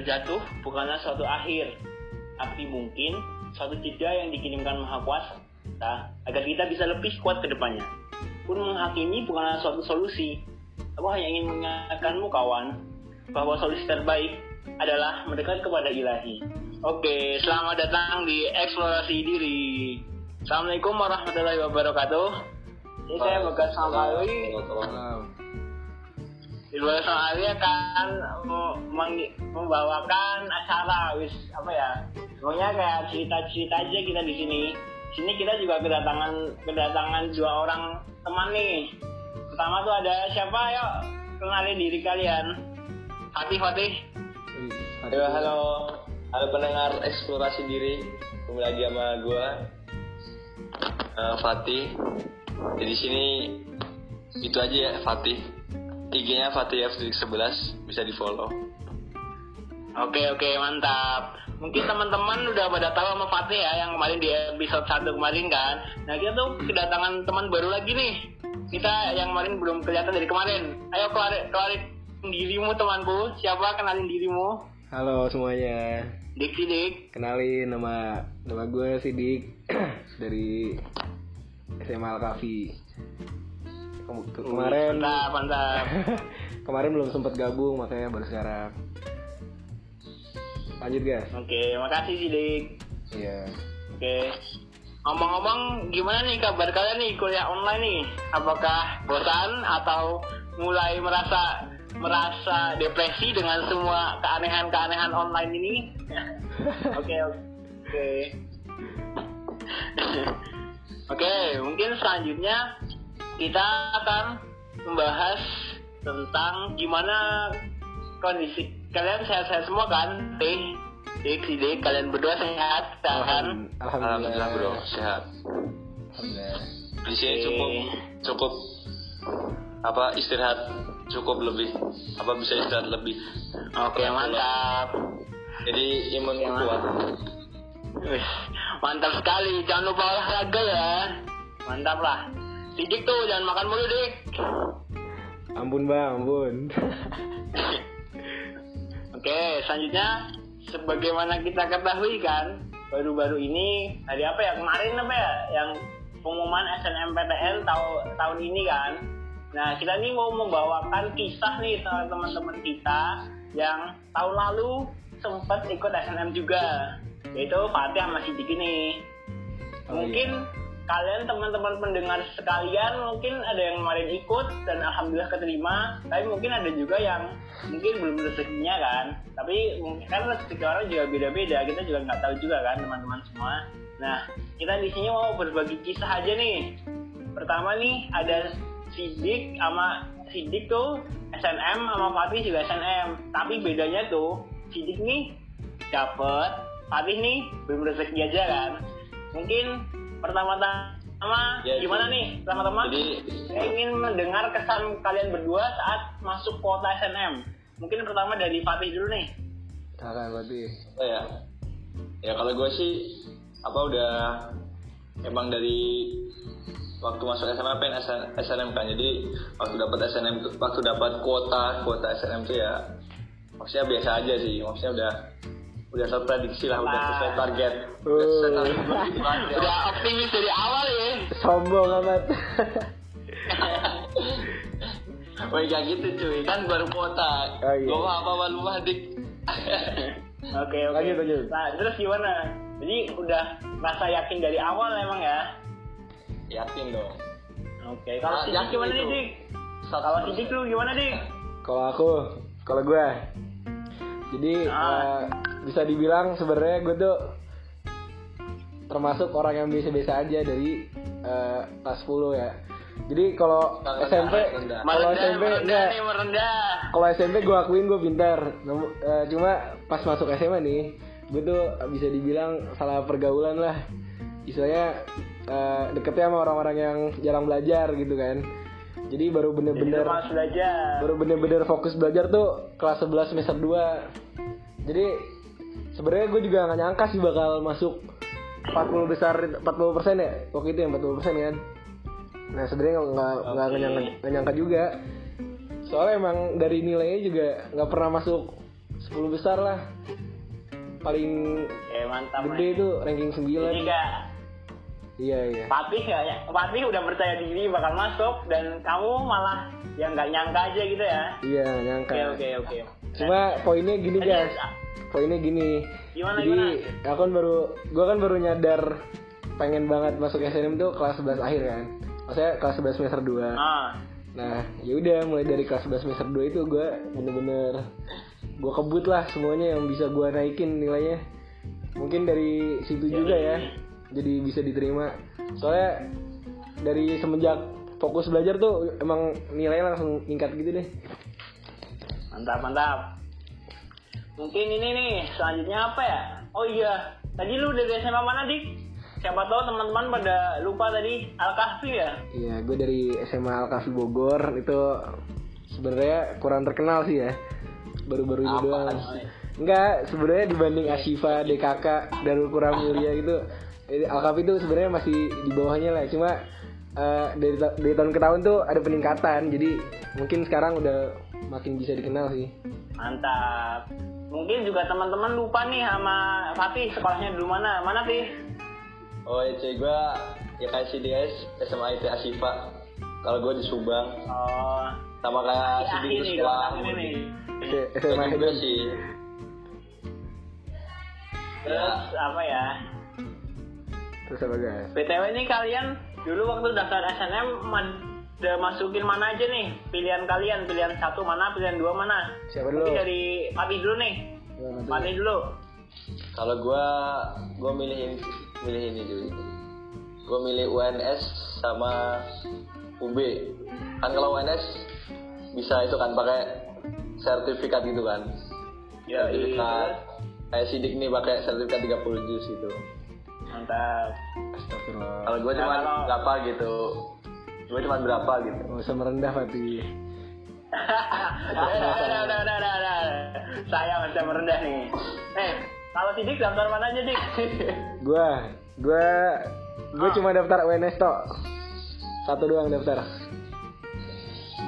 terjatuh bukanlah suatu akhir, tapi mungkin suatu jeda yang dikirimkan Maha Kuasa kita agar kita bisa lebih kuat ke depannya. Pun menghakimi bukanlah suatu solusi. Aku hanya ingin mengingatkanmu kawan, bahwa solusi terbaik adalah mendekat kepada ilahi. Oke, selamat datang di eksplorasi diri. Assalamualaikum warahmatullahi wabarakatuh. Ini saya Bagas Samali. Di luar akan mem- membawakan acara wis apa ya? Pokoknya kayak cerita-cerita aja kita di sini. Sini kita juga kedatangan kedatangan dua orang teman nih. Pertama tuh ada siapa? Yuk kenalin diri kalian. Fatih Fatih. Halo, halo, halo pendengar eksplorasi diri, kembali lagi sama gue, uh, Fatih. Jadi sini itu aja ya Fatih. IG-nya Fatih F11 bisa di follow. Oke oke mantap. Mungkin teman-teman udah pada tahu sama Fatih ya yang kemarin di episode 1 kemarin kan. Nah kita tuh kedatangan teman baru lagi nih. Kita yang kemarin belum kelihatan dari kemarin. Ayo keluarin, keluarin dirimu temanku. Siapa kenalin dirimu? Halo semuanya. Dik Sidik. Kenalin nama nama gue Sidik dari SMA Al Kafi. Ke- kemarin Mantap mantap. kemarin belum sempat gabung makanya baru sekarang. Lanjut guys. Oke makasih Sidik. Iya. Oke. Ngomong-ngomong, gimana nih kabar kalian nih kuliah online nih? Apakah bosan atau mulai merasa merasa depresi dengan semua keanehan-keanehan online ini? Oke, oke. Oke, mungkin selanjutnya kita akan membahas tentang gimana kondisi kalian sehat-sehat semua kan? Dik, Dik, si kalian berdua sehat kan? Alhamdulillah bro, sehat. Alhamdulillah. Di sini cukup cukup apa istirahat cukup lebih apa bisa istirahat lebih. Oke, mantap. Jadi imun Oke, kuat. Mantap sekali. Jangan lupa olahraga ya. Mantap lah. Sidik tuh, jangan makan mulu, Dik. Ampun bang, ampun. Oke, selanjutnya sebagaimana kita ketahui kan, baru-baru ini hari apa ya kemarin apa ya yang pengumuman SNMPTN tahun tahun ini kan. Nah, kita ini mau membawakan kisah nih teman-teman kita yang tahun lalu sempat ikut SNM juga, yaitu Fatih sama Sidik ini. Oh, Mungkin kalian teman-teman pendengar sekalian mungkin ada yang kemarin ikut dan alhamdulillah keterima. Tapi mungkin ada juga yang mungkin belum rezekinya kan. Tapi mungkin kan rezeki orang juga beda-beda. Kita juga nggak tahu juga kan teman-teman semua. Nah kita di sini mau berbagi kisah aja nih. Pertama nih ada Sidik sama Sidik tuh SNM sama Fatih juga SNM tapi bedanya tuh Sidik nih dapet Fatih nih belum rezeki aja kan. Mungkin pertama-tama Ya, gimana jadi- nih pertama-tama Jadi saya ingin mendengar kesan kalian berdua saat masuk kuota SNM mungkin pertama dari Fatih dulu nih. Kakak berarti. apa ya? Ya kalau gue sih apa udah emang dari waktu masuk SMA pengen SN SNM kan. Jadi waktu dapat SNM waktu dapat kuota kuota SNM tuh ya maksudnya biasa aja sih. Maksudnya udah udah terprediksi lah udah Nah. sesuai target. Udah sesuai target udah optimis dari awal ya. Sombong amat. Woi gak gitu cuy. Kan baru kuota Oh, iya. gue mah apa apa lu mah dik. Oke oke. Lanjut, lanjut. nah terus gimana? Jadi udah rasa yakin dari awal emang ya? Yakin dong. Oke kalau Ah, Sidik gimana nih. Dik? Kalau Sidik lu gimana Dik? Kalau aku, kalau gue, jadi Ah. eh, bisa dibilang sebenarnya gue tuh termasuk orang yang biasa-biasa aja dari eh, kelas 10 ya. Jadi kalau SMP, kalau SMP enggak. Kalau SMP gue akuin gue pintar. Eh, cuma pas masuk SMA nih, gue tuh bisa dibilang salah pergaulan lah. Istilahnya eh, deketnya sama orang-orang yang jarang belajar gitu kan. Jadi baru bener-bener belajar baru bener-bener fokus belajar tuh kelas 11 semester 2 jadi sebenarnya gue juga nggak nyangka sih bakal masuk 40 besar 40 persen ya waktu itu yang 40 persen kan nah sebenarnya nggak nggak Oke. nyangka, nyangka juga soalnya emang dari nilainya juga nggak pernah masuk 10 besar lah paling Oke, mantap. gede Mas. itu ranking 9 Jadi gak iya iya Fatih gak ya? Fatih udah percaya diri bakal masuk dan kamu malah yang nggak nyangka aja gitu ya. iya nyangka Oke oke oke. cuma poinnya gini guys poinnya gini Gimana, jadi gimana? aku kan baru gua kan baru nyadar pengen banget masuk SNM tuh kelas 11 akhir kan maksudnya kelas 11 semester 2 Ah, Nah, ya udah mulai dari kelas 11 semester 2 itu gue bener-bener gue kebut lah semuanya yang bisa gue naikin nilainya. Mungkin dari situ juga ya, jadi bisa diterima. Soalnya dari semenjak fokus belajar tuh emang nilainya langsung meningkat gitu deh. mantap mantap. Mungkin ini nih selanjutnya apa ya? Oh iya, tadi lu dari SMA mana dik? Siapa tahu teman-teman pada lupa tadi Al Kahfi ya? Iya, gue dari SMA Al Kafi Bogor itu sebenarnya kurang terkenal sih ya. Baru-baru ini doang. Enggak, sebenarnya dibanding Ashifa, DKK, Darul Quran Mulia gitu, eh, Al Kafi itu sebenarnya masih di bawahnya lah. Cuma eh, dari ta- dari tahun ke tahun tuh ada peningkatan. Jadi mungkin sekarang udah makin bisa dikenal sih. Mantap. Mungkin juga teman-teman lupa nih sama Fatih sekolahnya dulu mana? Mana sih? Oh EC gue ya kayak CDS SMA IT Asifa. Kalau gue di Subang Oh, sama kayak akhir Sidik nih, sekolah. ini. SMA itu sih. Terus apa ya? terus apa guys? BTW nih kalian dulu waktu daftar SNM udah masukin mana aja nih pilihan kalian pilihan satu mana pilihan dua mana Siapa dulu? mungkin dari Fatih dulu nih? Fatih dulu Kalau gue gue milihin milih ini dulu. Gue milih UNS sama UB. Kan kalau UNS bisa itu kan pakai sertifikat gitu kan. Ya, sertifikat kayak sidik nih pakai sertifikat 30 juz gitu. mantap. Kalau gue Nah, cuma kalau- berapa gitu. Gue cuma berapa gitu. Gak usah merendah Fatih. udah, udah, udah, udah, udah, udah, saya macam merendah nih eh kalau sidik daftar mana aja dik Gua, gua, gua Ah. cuma daftar UNS tok. Satu doang daftar.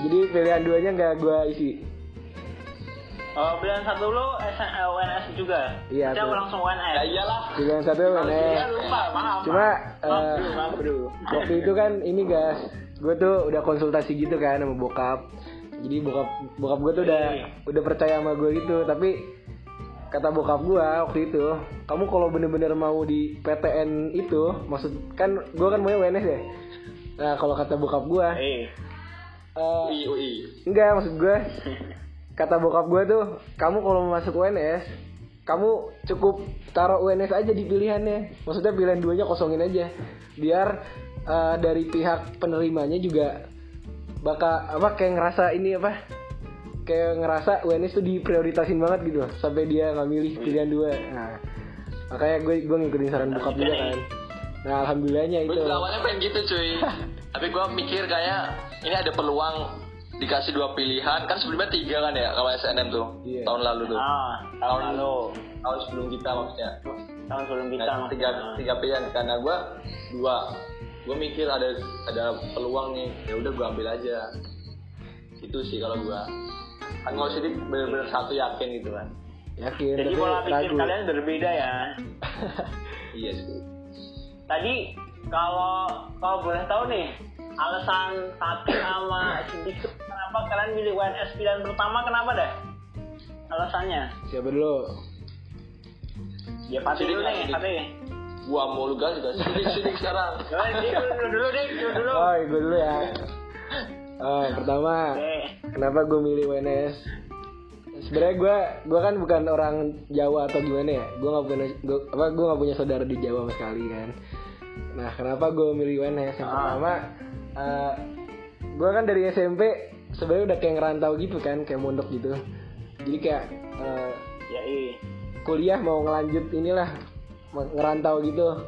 Jadi pilihan duanya nggak gua isi. oh pilihan satu lu SN, eh, UNS juga Iya, Saya langsung UNS Ya iyalah. Pilihan satu Iya UNS. lupa maaf Cuma maaf, maaf eh, bro, maaf bro waktu itu kan ini guys, gue tuh udah konsultasi gitu kan sama bokap. Jadi bokap bokap gue tuh udah Iya. udah percaya sama gue gitu. Tapi kata bokap gue waktu itu, kamu kalau bener-bener mau di PTN itu, maksud kan gue kan mau UNS ya. Nah kalau kata bokap gue, eh eh, UI UI. Enggak maksud gue Kata bokap gue tuh Kamu kalau mau masuk UNS Kamu cukup taruh UNS aja di pilihannya Maksudnya pilihan duanya kosongin aja Biar eh, dari pihak penerimanya juga Bakal apa kayak ngerasa ini apa Kayak ngerasa UNS tuh diprioritasin banget gitu Sampai dia nggak milih pilihan dua. Nah makanya gue gue ngikutin saran bokap juga kan. Nah alhamdulillahnya Gue itu. juga awalnya pengen gitu cuy. Tapi gue mikir kayak ini ada peluang dikasih dua pilihan. Kan sebelumnya tiga kan ya kalau SNM tuh Iya. tahun lalu tuh. Ah tahun lalu. tahun sebelum kita maksudnya. Tahun sebelum kita Nah, tiga tiga pilihan. Karena gue dua gue mikir ada ada peluang nih. Ya udah gue ambil aja. Itu sih kalau gue kan kalau sidik bener-bener satu yakin gitu kan. Yakin jadi tapi pola pikir ragu. kalian berbeda ya? Iya sih. Tadi kalau kalau boleh tahu nih alasan Fatih sama sedikit kenapa kalian milih UNS pilihan pertama kenapa dah alasannya? Siapa dulu? ya Fatih Sidik dulu nih. Fatih gua mulu gas juga sidik sidik sekarang dulu dulu deh dulu dulu Oh, gue dulu ya. Oh, pertama, kenapa gue milih UNS? Sebenarnya gue, gue kan bukan orang Jawa atau gimana ya. Gue nggak punya, gua, apa, gue nggak punya saudara di Jawa sama sekali kan. Nah, kenapa gue milih UNS? Yang Ah. pertama, eh, gue kan dari SMP sebenarnya udah kayak ngerantau gitu kan, kayak mondok gitu. Jadi kayak eh, ya iya kuliah mau ngelanjut inilah mau ngerantau gitu.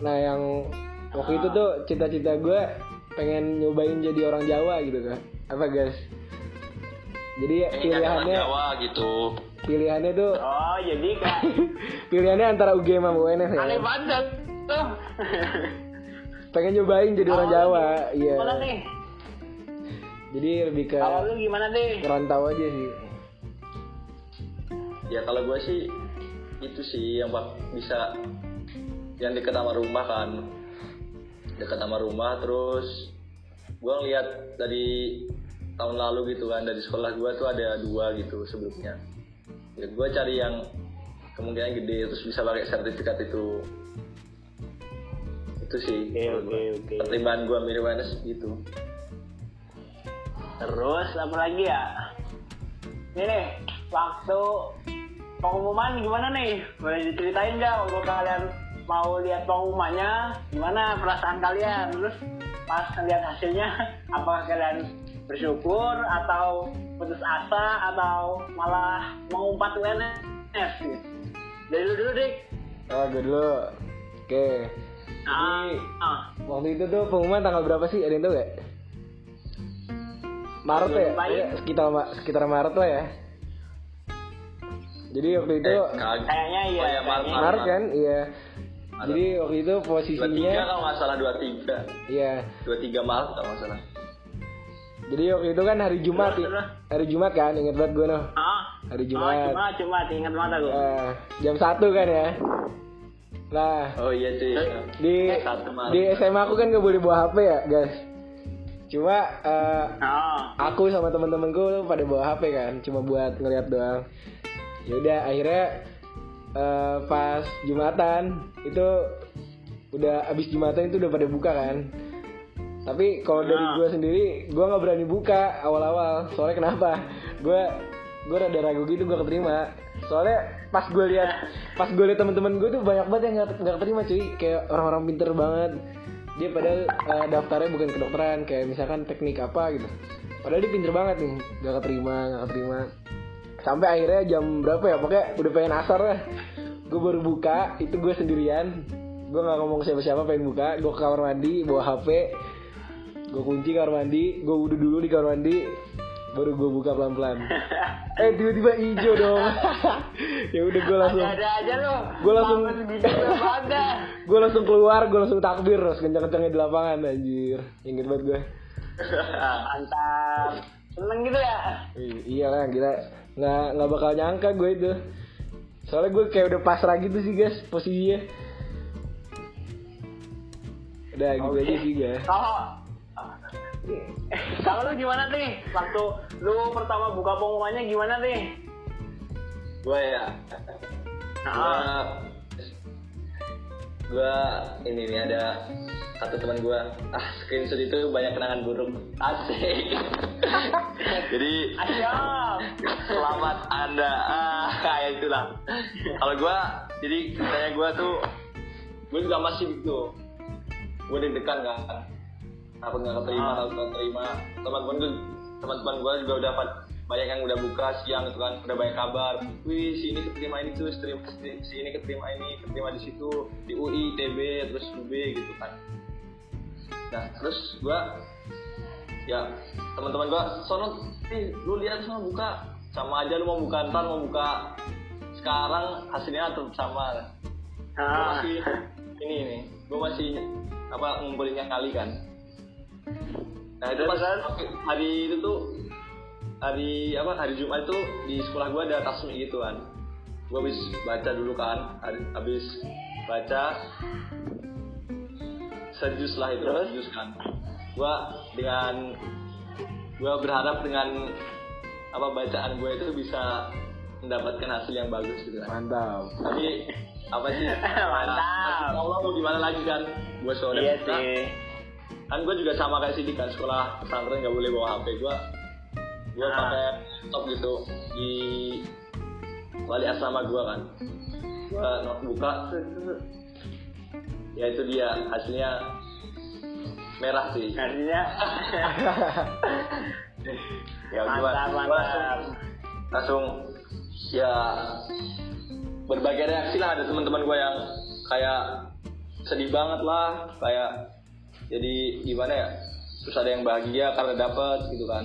Nah yang waktu itu tuh cita-cita gue pengen nyobain jadi orang Jawa gitu kan. Apa guys? Jadi Pengen orang pilihannya Jawa gitu. pilihannya tuh oh jadi kayak pilihannya antara UGM sama UNS ya. Aneh banget. Tuh. Pengen nyobain jadi orang Jawa iya. gimana nih? Jadi lebih ke kalau lu gimana deh ngerantau aja sih. Ya kalau gue sih itu sih yang bak- bisa yang dekat sama rumah kan dekat sama rumah terus gue ngeliat dari tahun lalu gitu kan dari sekolah gue tuh ada dua gitu sebelumnya ya gue cari yang kemungkinan gede terus bisa pakai sertifikat itu itu sih oke, gua. oke. pertimbangan gue mirip Enes gitu Terus apa lagi ya? Ini nih, waktu pengumuman gimana nih? Boleh diceritain nggak waktu kalian mau lihat pengumumannya? Gimana perasaan kalian? Terus pas lihat hasilnya, apakah kalian bersyukur atau putus asa atau malah mengumpat UNS? Gitu? Dari lu dulu, Dik. Oh, gue dulu. Oke. Ah, Jadi, ah. waktu itu tuh pengumuman tanggal berapa sih? Ada yang tahu gak? Maret ya? Ya. Sekitar sekitar Maret lah ya. Jadi waktu itu eh, Kayaknya iya. oh ya Maret kayaknya. Maret kan? Iya. Maret. Jadi waktu itu dua tiga posisinya kalau nggak salah dua tiga iya. dua tiga Maret kalau nggak salah Jadi waktu itu kan hari Jumat, terus. hari Jumat kan, inget banget gue noh. Ah. Hari Oh, Jumat. Jumat, Jumat. Ingat banget aku. Eh, jam satu kan ya. Nah, oh iya cuy di Satu Maret. di SMA aku kan gak boleh bawa HP ya, guys. Cuma eh, Oh. aku sama teman-temanku tuh pada bawa HP kan, cuma buat ngeliat doang. Ya udah akhirnya eh, pas Jumatan itu udah abis Jumatan itu udah pada buka kan. Tapi kalau dari Ah. gue sendiri, gue nggak berani buka awal-awal. Soalnya kenapa? Gue gue rada ragu gitu gue keterima. Soalnya pas gue lihat pas gue lihat teman-teman gue tuh banyak banget yang nggak nggak keterima cuy. Kayak orang-orang pinter banget. Dia padahal eh, daftarnya bukan kedokteran, kayak misalkan teknik apa gitu. Padahal dia pinter banget nih, nggak keterima, nggak keterima. Sampai akhirnya jam berapa ya? Pokoknya udah pengen asar lah. Gue baru buka, itu gue sendirian. Gue nggak ngomong siapa-siapa pengen buka. Gue ke kamar mandi, bawa HP, gue kunci kamar mandi gue wudhu dulu di kamar mandi baru gue buka pelan pelan eh tiba-tiba hijau dong ya udah gue langsung Ada aja lo. Gua langsung- gue langsung keluar gue langsung takbir terus kencang kencangnya di lapangan anjir inget banget gue Mantap. Seneng gitu ya. I- iya lah gila. Nggak nggak bakal nyangka gue itu. Soalnya gue kayak udah pasrah gitu sih guys posisinya. Udah gitu Oke. aja sih guys. Kalau kalau lu gimana nih? Waktu lu pertama buka pengumumannya gimana nih? gue ya? Nah, gue gue ini nih ada satu teman gue ah screenshot itu banyak kenangan buruk. Asik jadi selamat anda. Ah kayak itulah. Kalau gue jadi ceritanya gue tuh gue juga masih gitu gue deg-degan kan. Aku nggak keterima Ah. kalau nggak terima teman-teman gue teman-teman gue juga udah pada banyak yang udah buka siang itu kan. Udah banyak kabar. Wih si ini keterima ini tuh terima si ini keterima ini keterima di situ. Di UI TB terus UB gitu kan. Nah terus gue ya teman-teman gue sono nih lu lihat sono buka. Sama aja lu mau buka ntar mau buka. Sekarang hasilnya tetap sama. Ah. masih ini nih gue masih apa ngumpulinnya kali kan. Nah itu pas hari itu tuh hari apa hari Jumat itu di sekolah gue ada tasmi gitu kan. Gue habis baca dulu kan. Habis baca. Sejus lah itu sejus kan gue dengan gue berharap dengan apa bacaan gue itu bisa mendapatkan hasil yang bagus gitu kan. Mantap. Tapi apa sih? Mantap. Allah mau gimana lagi kan? Gue sore. Iya buka, sih. kan gue juga sama kayak Sidik kan sekolah pesantren nggak boleh bawa HP gue gue Ah. pakai laptop gitu. Di wali asrama gue kan. Gue buka ya itu dia hasilnya merah sih. Artinya ya gua- mantap gua mantap. langsung, langsung ya berbagai reaksi lah ada teman-teman gue yang kayak sedih banget lah kayak jadi gimana ya terus ada yang bahagia karena dapat gitu kan.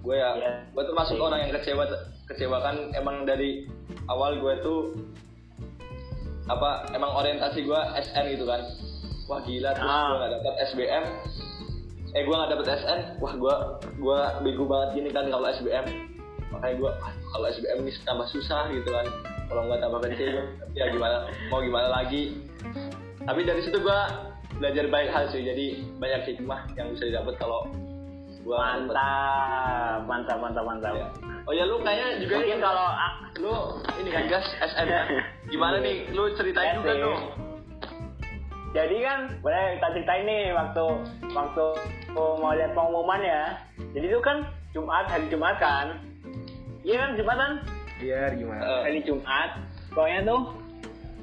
Gue ya Iya. gue termasuk orang yang kecewa kecewa kan emang dari awal gue tuh apa emang orientasi gue SN gitu kan wah gila terus Ah. gue gak dapet SBM eh gue gak dapet SN wah gue gue bego banget gini kan kalau SBM makanya gue kalau SBM ini tambah susah gitu kan. Kalau nggak tambah kecil ya gimana mau gimana lagi? Tapi dari situ gue belajar banyak hal sih. Jadi banyak hikmah yang bisa didapat kalau gue Mantap, mantap, mantap, mantap. Ya. oh ya lu kayaknya juga Mungkin ini. kalau ah, lu ini kan gas SM kan? Gimana nih? Lu ceritain juga dong jadi kan boleh kita ceritain nih waktu waktu mau lihat pengumuman ya. Jadi itu kan Jumat hari Jumat kan. Iya kan Jumatan Biar gimana? Eh, hari Jumat. Pokoknya tuh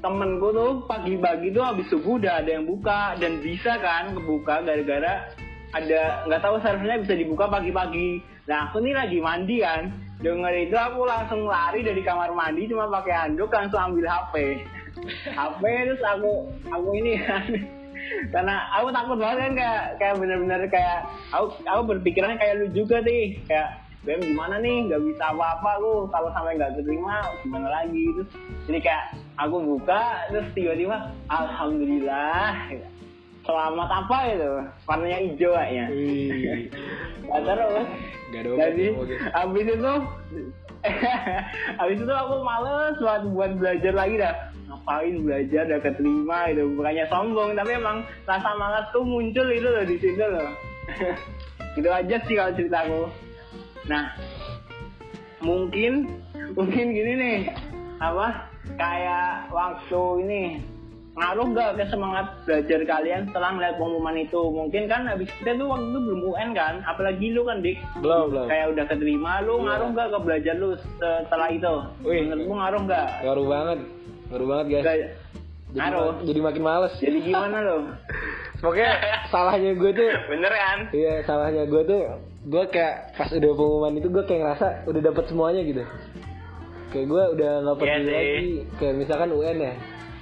temenku tuh pagi-pagi tuh habis subuh udah ada yang buka dan bisa kan kebuka gara-gara ada nggak tahu servernya bisa dibuka pagi-pagi. Nah aku nih lagi mandi kan. Denger itu aku langsung lari dari kamar mandi cuma pakai handuk langsung ambil HP. HP terus aku aku ini kan. Karena aku takut banget kan kayak kayak bener-bener kayak aku aku berpikiran kayak lu juga nih kayak Bem gimana nih? Nggak bisa apa-apa lu. Kalau sampai nggak keterima gimana lagi? Terus jadi kayak aku buka terus tiba-tiba alhamdulillah. Selamat apa itu? Warnanya hijau kayaknya. Wih, Nah, terus Gak ada jadi abis itu abis itu aku males buat buat belajar lagi dah ngapain belajar udah keterima gitu bukannya sombong tapi emang rasa malas tuh muncul itu loh di situ loh gitu aja sih kalau ceritaku nah mungkin mungkin gini nih apa kayak waktu ini ngaruh gak ke semangat belajar kalian setelah ngeliat pengumuman itu mungkin kan habis kita tuh waktu itu belum UN kan apalagi lu kan dik Belum, belum. kayak udah keterima lu Iya. ngaruh gak ke belajar lu setelah itu Wih. menurutmu ngaruh gak Ngaruh banget. Ngaruh banget, guys. Gak- Jadi, ngaruh jadi makin males. jadi gimana lo Pokoknya salahnya gue tuh bener kan? Iya salahnya gue tuh gue kayak pas udah pengumuman itu gue kayak ngerasa udah dapet semuanya gitu. Kayak gue udah nggak peduli sih. lagi. Kayak misalkan UN ya.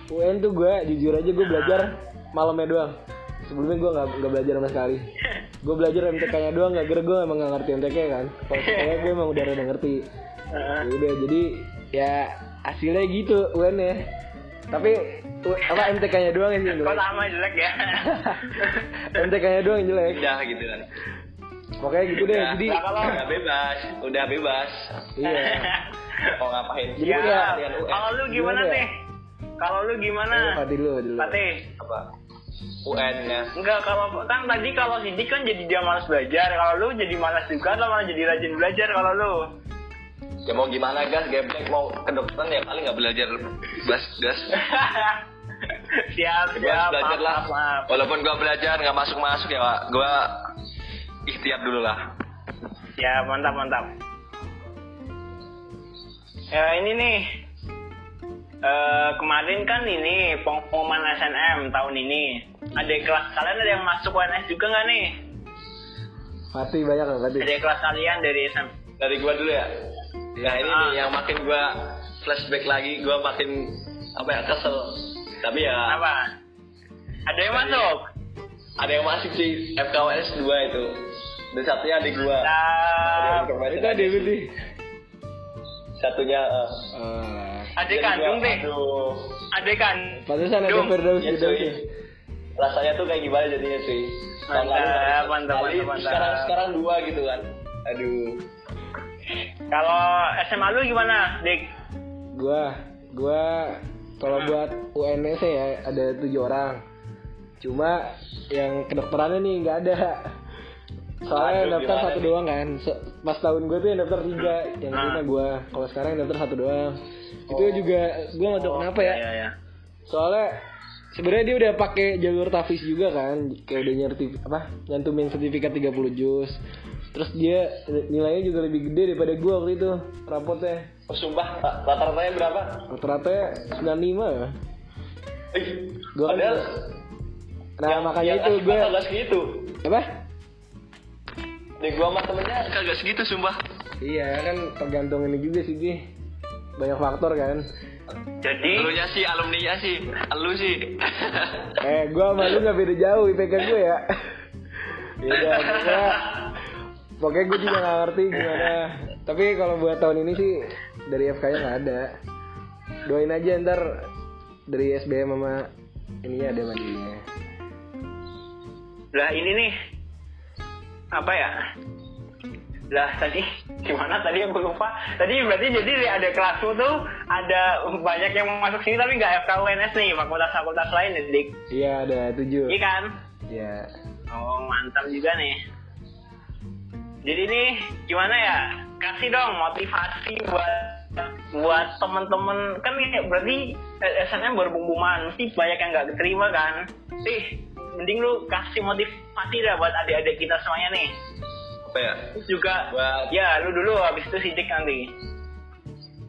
UN tuh gue jujur aja gue belajar malamnya doang. Sebelumnya gue nggak nggak belajar sama sekali. Gue belajar MTK nya doang gak gara gue emang nggak ngerti MTK kan. Kalau MTK gue emang udah rada ngerti. Heeh. ya udah jadi ya hasilnya gitu UN ya. Tapi apa MTK nya doang yang kok jelek sama jelek ya? MTK nya doang yang jelek. Udah gitu kan. Pokoknya gitu deh jadi udah bebas. Udah bebas. Iya. Mau ngapain? Jadi ya, kalau lu gimana nih kalau lu gimana? Fatih dulu, Fatih dulu. Fatih apa? UN nya Enggak, kalau kan tadi kalau Sidik kan jadi dia malas belajar. Kalau lu jadi malas juga atau malah jadi rajin belajar kalau lu? Ya mau gimana gas geblek mau kedokteran ya kali nggak belajar gas gas siap, siap. belajar lah maaf, maaf. walaupun gua belajar nggak masuk masuk ya pak gua ikhtiar dulu lah Ya, mantap, mantap. Ya, ini nih. Eh, kemarin kan ini pengumuman SNM tahun ini. Ada kelas kalian ada yang masuk UNS juga nggak nih? Fatih banyak loh Fatih. Ada kelas kalian dari SM. dari gua dulu ya nah ini Ah. nih yang makin gua flashback lagi gua makin apa ya kesel tapi ya Apa? Ada yang masuk? ada yang masuk sih FKWS 2 itu dan satunya adik gua Nah, Itu ada Fatih. satunya eh, Ah, adik kandung deh. Adik kan. pantesan ada. Firdaus ya Firdaus. cuy rasanya tuh kayak gimana jadinya cuy Tahun Mantap, mantap, mantap, mantap. sekarang sekarang dua gitu kan aduh Kalau SMA lu gimana, Dik? Gua, gua kalau buat UNS ya ada tujuh orang. Cuma yang kedokterannya nih nggak ada. Soalnya yang Aduh, daftar satu nih? doang kan. Pas tahun gue tuh yang daftar tiga, yang Ah. terima gua. Kalau sekarang yang daftar satu doang. Itu juga gua nggak tahu kenapa ya. Iya, iya. Soalnya sebenarnya dia udah pakai jalur tafis juga kan, kayak udah nyerti apa nyantumin sertifikat 30 juz. Terus dia nilainya juga lebih gede daripada gua waktu itu rapotnya. oh, sumpah ra- rata-ratanya berapa Rata-rata 95 ya. Eh, Gua kan padahal Nah yang, makanya yang itu gue kagak segitu apa? di gua sama temennya kagak segitu sumpah Iya kan tergantung ini juga sih Gi. Banyak faktor kan. Jadi, Elunya sih, alumni sih, elu sih. Eh gue sama lu gak beda jauh IPK gue ya. Iya pokoknya gue juga gak ngerti gimana. Tapi kalau buat tahun ini sih dari FK nya gak ada. Doain aja ntar dari SBM sama ini ada mandirinya. lah ini nih. Apa ya? Lah tadi gimana tadi aku lupa tadi berarti jadi ada kelasmu tuh ada banyak yang mau masuk sini tapi nggak FKUNS nih fakultas-fakultas lain ya dik Iya ada tujuh. iya kan Iya. oh mantap juga nih jadi nih gimana ya? Kasih dong motivasi buat buat temen-temen. Kan ini berarti SNM baru pengumuman mesti banyak yang nggak keterima kan? Sih mending lu kasih motivasi dah buat adik-adik kita semuanya nih. Apa ya? Terus juga Buat- ya lu dulu habis itu sidik nanti.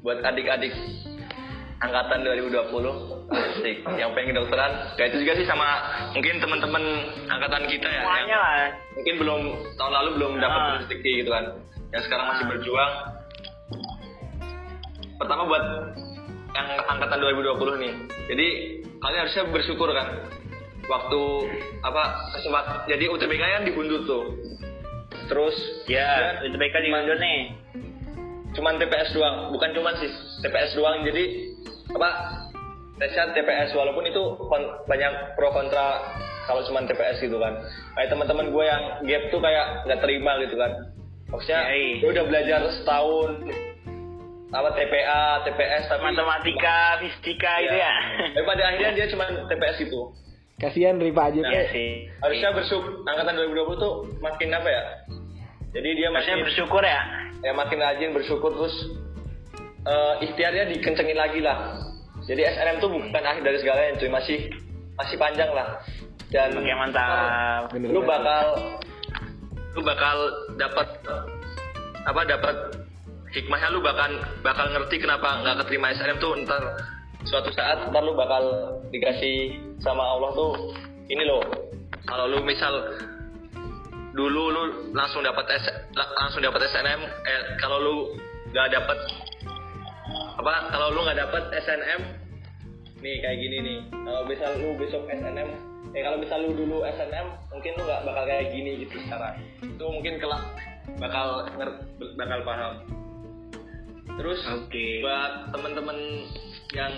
Buat adik-adik angkatan 2020 asik. Yang pengen kedokteran kayak itu juga sih sama mungkin teman-teman angkatan kita ya semuanya yang lah. mungkin belum tahun lalu belum dapat Ah. rezeki gitu kan. Yang sekarang masih berjuang. Pertama buat yang angkatan 2020 nih. Jadi kalian harusnya bersyukur kan. Waktu apa kesempatan jadi UTBK kan diundur tuh. Terus ya dan itu BK diundur nih. cuman TPS doang. Bukan cuman sih TPS doang. Jadi apa? Tesnya TPS walaupun itu kon- banyak pro kontra kalau cuman TPS gitu kan. Kayak teman-teman gue yang gap tuh kayak nggak terima gitu kan. Maksudnya Yai. gue udah belajar setahun apa TPA TPS tapi matematika fisika itu ya? Tapi pada akhirnya dia cuman TPS gitu. Kasihan Ripa aja Nah, sih harusnya bersyukur angkatan 2020 tuh makin apa ya? Jadi dia harusnya masih bersyukur ya? Ya makin rajin bersyukur terus eh ikhtiarnya dikencengin lagi lah. Jadi SNM tuh bukan akhir dari segalanya cuy masih masih panjang lah. Dan oke mantap. lu banget. bakal lu bakal dapat apa dapat hikmahnya lu bakal bakal ngerti kenapa nggak keterima SNM tuh ntar suatu saat ntar lu bakal dikasih sama Allah tuh ini loh. Kalau lu misal dulu lu langsung dapat langsung dapat SNM eh kalau lu nggak dapat apa kalau lu nggak dapat SNM nih kayak gini nih. Kalau misal lu besok SNM eh kalau misal lu dulu SNM mungkin lu nggak bakal kayak gini gitu sekarang itu mungkin kelak bakal bakal paham. Terus Oke. buat temen-temen yang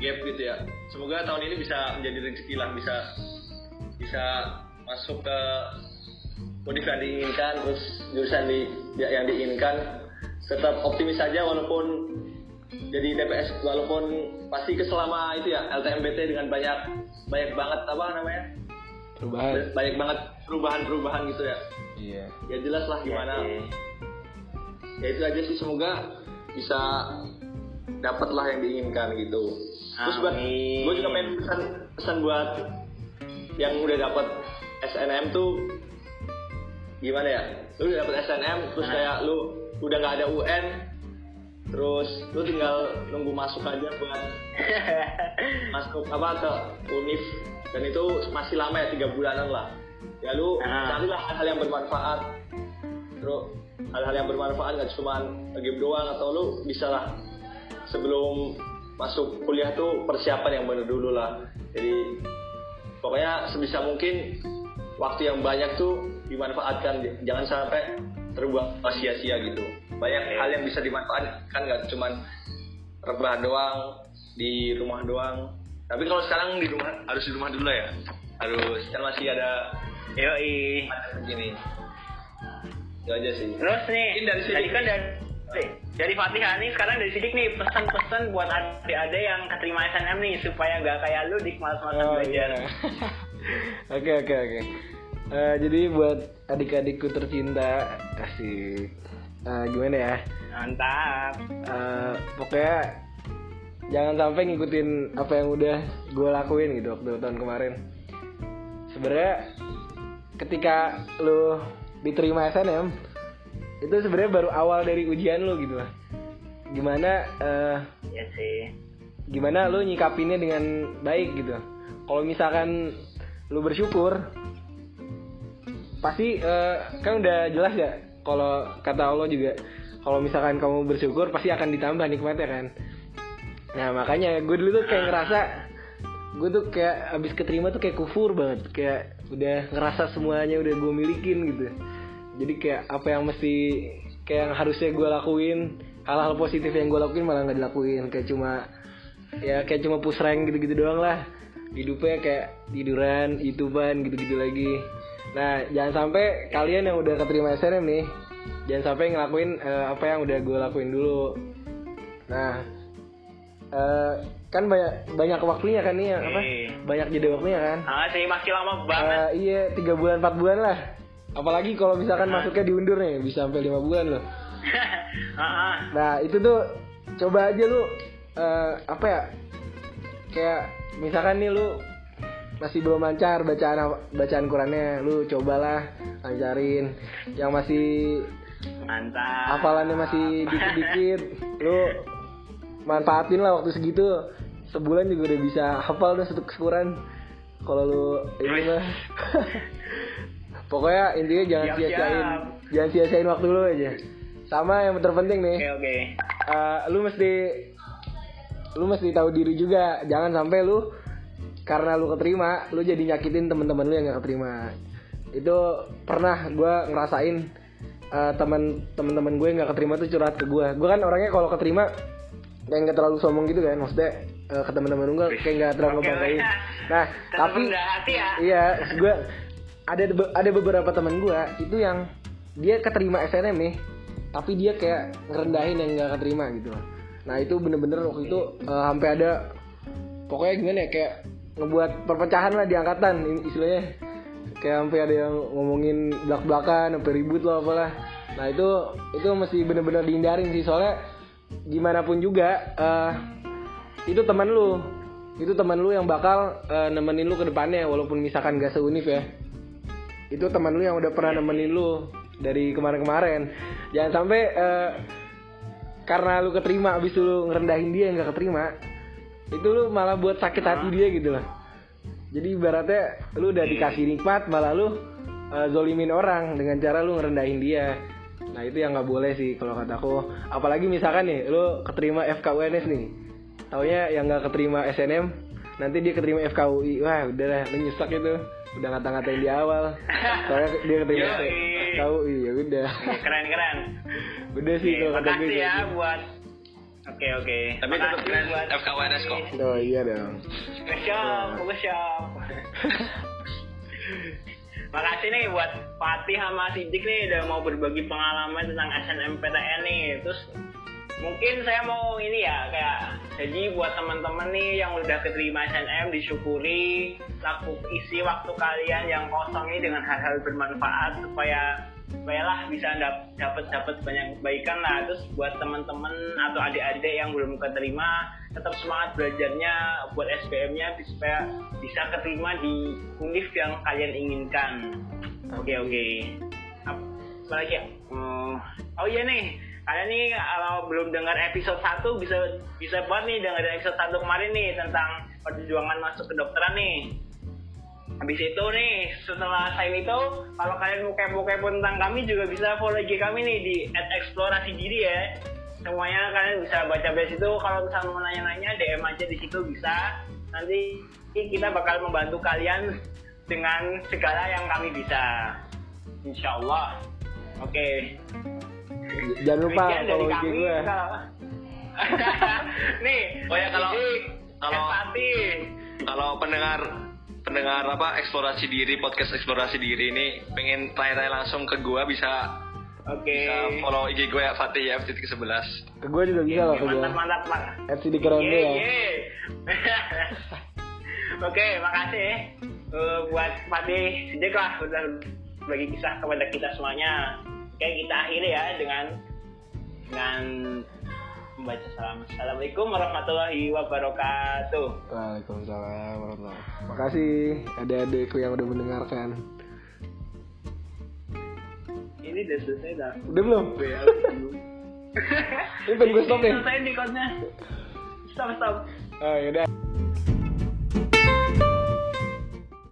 gap gitu ya semoga tahun ini bisa menjadi rezeki lah bisa bisa masuk ke univ yang diinginkan terus jurusan di ya- yang diinginkan. Tetap optimis saja walaupun jadi TPS walaupun pasti keselama itu ya LTMBT dengan banyak banyak banget apa namanya? Perubahan. banyak banget perubahan-perubahan gitu ya. Iya. ya jelas lah gimana. Ya itu aja sih semoga bisa dapat lah yang diinginkan gitu. Terus buat gue juga pengen pesan pesan buat yang udah dapat SNM tuh gimana ya? Lu udah dapat SNM terus Nah. kayak lu udah nggak ada UN terus lu tinggal nunggu masuk aja buat masuk apa ke univ dan itu masih lama ya tiga bulanan lah. Ya lu Ah. carilah hal-hal yang bermanfaat. Terus hal-hal yang bermanfaat nggak cuma game doang atau lu bisa lah sebelum masuk kuliah tuh persiapan yang bener dulu lah. Jadi pokoknya sebisa mungkin waktu yang banyak tuh dimanfaatkan. Jangan sampai terbuang sia-sia gitu banyak hal yang bisa dimanfaatkan nggak cuman rebahan doang di rumah doang tapi kalau sekarang di rumah harus di rumah dulu ya harus kan masih ada Yoi. begini itu aja sih Terus nih, Ini dari tadi kan dari dari Fatihah nih sekarang dari Sidik nih pesan-pesan buat adik-adik yang keterima SNM nih supaya nggak kayak lu di malas-malasan Oh, belajar. iya. Oke oke oke. Eh, jadi buat adik-adikku tercinta, kasih eh, gimana ya? Mantap. Eh, pokoknya jangan sampai ngikutin apa yang udah gue lakuin gitu waktu tahun kemarin. Sebenarnya ketika lu diterima SNM itu sebenarnya baru awal dari ujian lu gitu lah. Gimana eh, Ya sih. gimana lu nyikapinnya dengan baik gitu kalau misalkan lu bersyukur pasti eh, kan udah jelas ya kalau kata Allah juga kalau misalkan kamu bersyukur pasti akan ditambah nikmatnya kan? Nah makanya gue dulu tuh kayak ngerasa gue tuh kayak abis keterima tuh kayak kufur banget. Kayak udah ngerasa semuanya udah gue milikin gitu. Jadi kayak apa yang mesti kayak yang harusnya gue lakuin hal-hal positif yang gue lakuin malah nggak dilakuin. Kayak cuma ya kayak cuma push rank gitu-gitu doang lah. Hidupnya kayak tiduran youtuban gitu-gitu lagi nah jangan sampai kalian yang udah keterima SNM nih jangan sampai ngelakuin eh, apa yang udah gue lakuin dulu. Nah eh, kan banyak banyak waktunya kan nih ya, apa? Oke. banyak jeda waktunya kan? Ah sih masih lama banget. Eh, iya tiga bulan empat bulan lah. Apalagi kalau misalkan masuknya diundur nih bisa sampai lima bulan loh. Ah, ah. nah itu tuh coba aja lu eh, apa ya? Kayak misalkan nih lu masih belum lancar bacaan bacaan Qurannya. Lu cobalah lancarin. Yang masih Mantap. hafalannya masih dikit-dikit lu manfaatin lah waktu segitu. Sebulan juga udah bisa hafal udah satu kesukuran kalau lu ini mah. Pokoknya intinya jangan sia-siain. Jangan sia-siain waktu lu aja. Sama yang terpenting nih. Oke oke. eh, lu mesti lu mesti tahu diri juga. Jangan sampai lu karena lu keterima lu jadi nyakitin teman-teman lu yang gak keterima. Itu pernah gua ngerasain eh, teman teman-teman gue yang gak keterima tuh curhat ke gue gue kan orangnya kalau keterima kayak nggak terlalu sombong gitu kan maksudnya eh, ke teman-teman gue kayak nggak terlalu banggain nah tapi ya. iya gue ada ada beberapa teman gue itu yang dia keterima SNM nih tapi dia kayak ngerendahin yang nggak keterima gitu. Nah itu bener-bener waktu itu eh, sampai ada pokoknya gimana ya kayak ngebuat perpecahan lah di angkatan. Istilahnya kayak sampai ada yang ngomongin belak-belakan sampai ribut lah apalah. Nah itu itu mesti bener-bener dihindarin sih. Soalnya gimana pun juga eh, itu teman lu. Itu teman lu yang bakal eh, nemenin lu ke depannya walaupun misalkan gak seunif ya. Itu teman lu yang udah pernah nemenin lu dari kemarin-kemarin. Jangan sampai eh, karena lu keterima abis lu ngerendahin dia yang gak keterima itu lu malah buat sakit hati dia gitu loh jadi ibaratnya lu udah dikasih nikmat malah lu eh, zolimin orang dengan cara lu ngerendahin dia. Nah itu yang nggak boleh sih kalau kataku apalagi misalkan nih lu keterima FKUNS nih. Taunya yang nggak keterima SNM nanti dia keterima FKUI wah udah lah lu nyesek itu. Udah ngata-ngatain di awal. Soalnya dia keterima. FKUI ya udah. Keren keren. udah sih Oke, kalau kata gue makasih ya gitu. buat Oke oke. Tapi tetap keren buat FKWNS kok. oh iya dong Workshop, workshop. Makasih nih buat Fatih sama Sidik nih udah mau berbagi pengalaman tentang SNMPTN nih. Terus mungkin saya mau ini ya kayak jadi buat teman-teman nih yang udah keterima SNM disyukuri laku isi waktu kalian yang kosong ini dengan hal-hal bermanfaat supaya lah bisa dap- dapat dapat banyak kebaikan lah. Terus buat teman-teman atau adik-adik yang belum keterima tetap semangat belajarnya buat SBM-nya supaya bisa keterima di univ yang kalian inginkan. Oke oke. Ap- apa lagi ya? Hmm, oh iya nih. Kalian nih kalau belum dengar episode 1 bisa bisa buat nih dengar episode 1 kemarin nih tentang perjuangan masuk kedokteran nih Habis itu nih, setelah saya itu, kalau kalian mau kepo-kepo tentang kami juga bisa follow IG kami nih di @eksplorasi diri ya. Semuanya kalian bisa baca di situ. Kalau misalnya mau nanya-nanya, DM aja di situ bisa. Nanti kita bakal membantu kalian dengan segala yang kami bisa. Insya Allah. Oke. jangan lupa follow IG kami. gue Kalau- nih, Oh ya, kalau- kalau-. Kalau pendengar pendengar apa eksplorasi diri podcast eksplorasi diri ini pengen tanya-tanya langsung ke gua bisa Oke. bisa follow IG gue ya Fatih ya titik sebelas. ke gue juga bisa gue Mantap, mantap, at Sidik keren ya. Oke, makasih eh, buat Fatih Sidik lah udah bagi kisah kepada kita semuanya. Oke, kita akhiri ya dengan dengan membaca salam. Assalamualaikum warahmatullahi wabarakatuh. Waalaikumsalam warahmatullahi Makasih adik-adikku yang udah mendengarkan Ini udah selesai dah. Udah belum? Ini pengen gue stop nih Selesai di kodnya. Stop, stop. Oh yaudah